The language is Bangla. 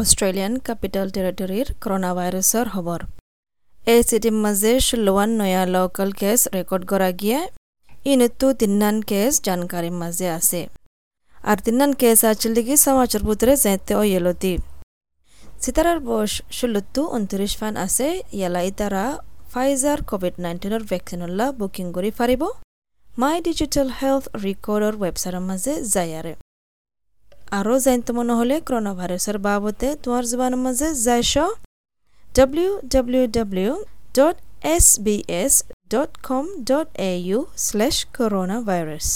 অষ্ট্ৰেলিয়ান কেপিটেল টেৰিটৰীৰ কৰনা ভাইৰাছৰ খবৰ। এই চিটিৰ মাজে ষোল্লৱান নয়া লোকাল কেছ গিয়ে ইনতো তিন্নান কেস জানকারির মাঝে আছে। আর তিন্নান কেস আছিল দেখি সমাচার পুত্রে যেতে ও ইয়েলতি সিতারার বয়স ষোলোত্তু উনত্রিশ ফান আছে। ইয়ালা ইতারা ফাইজার কোভিড নাইন্টিনের ভ্যাকসিনল্লা বুকিং কৰি পাৰিব। মাই ডিজিটেল হেল্থ ওয়েবসাইটের মাঝে যায়ারে আরও জানতে মনে হলে করোনা ভাইরাসের বাবদে তোমার জীবনের মাঝে যাইছ W W W dot S B S dot com dot A U slash corona virus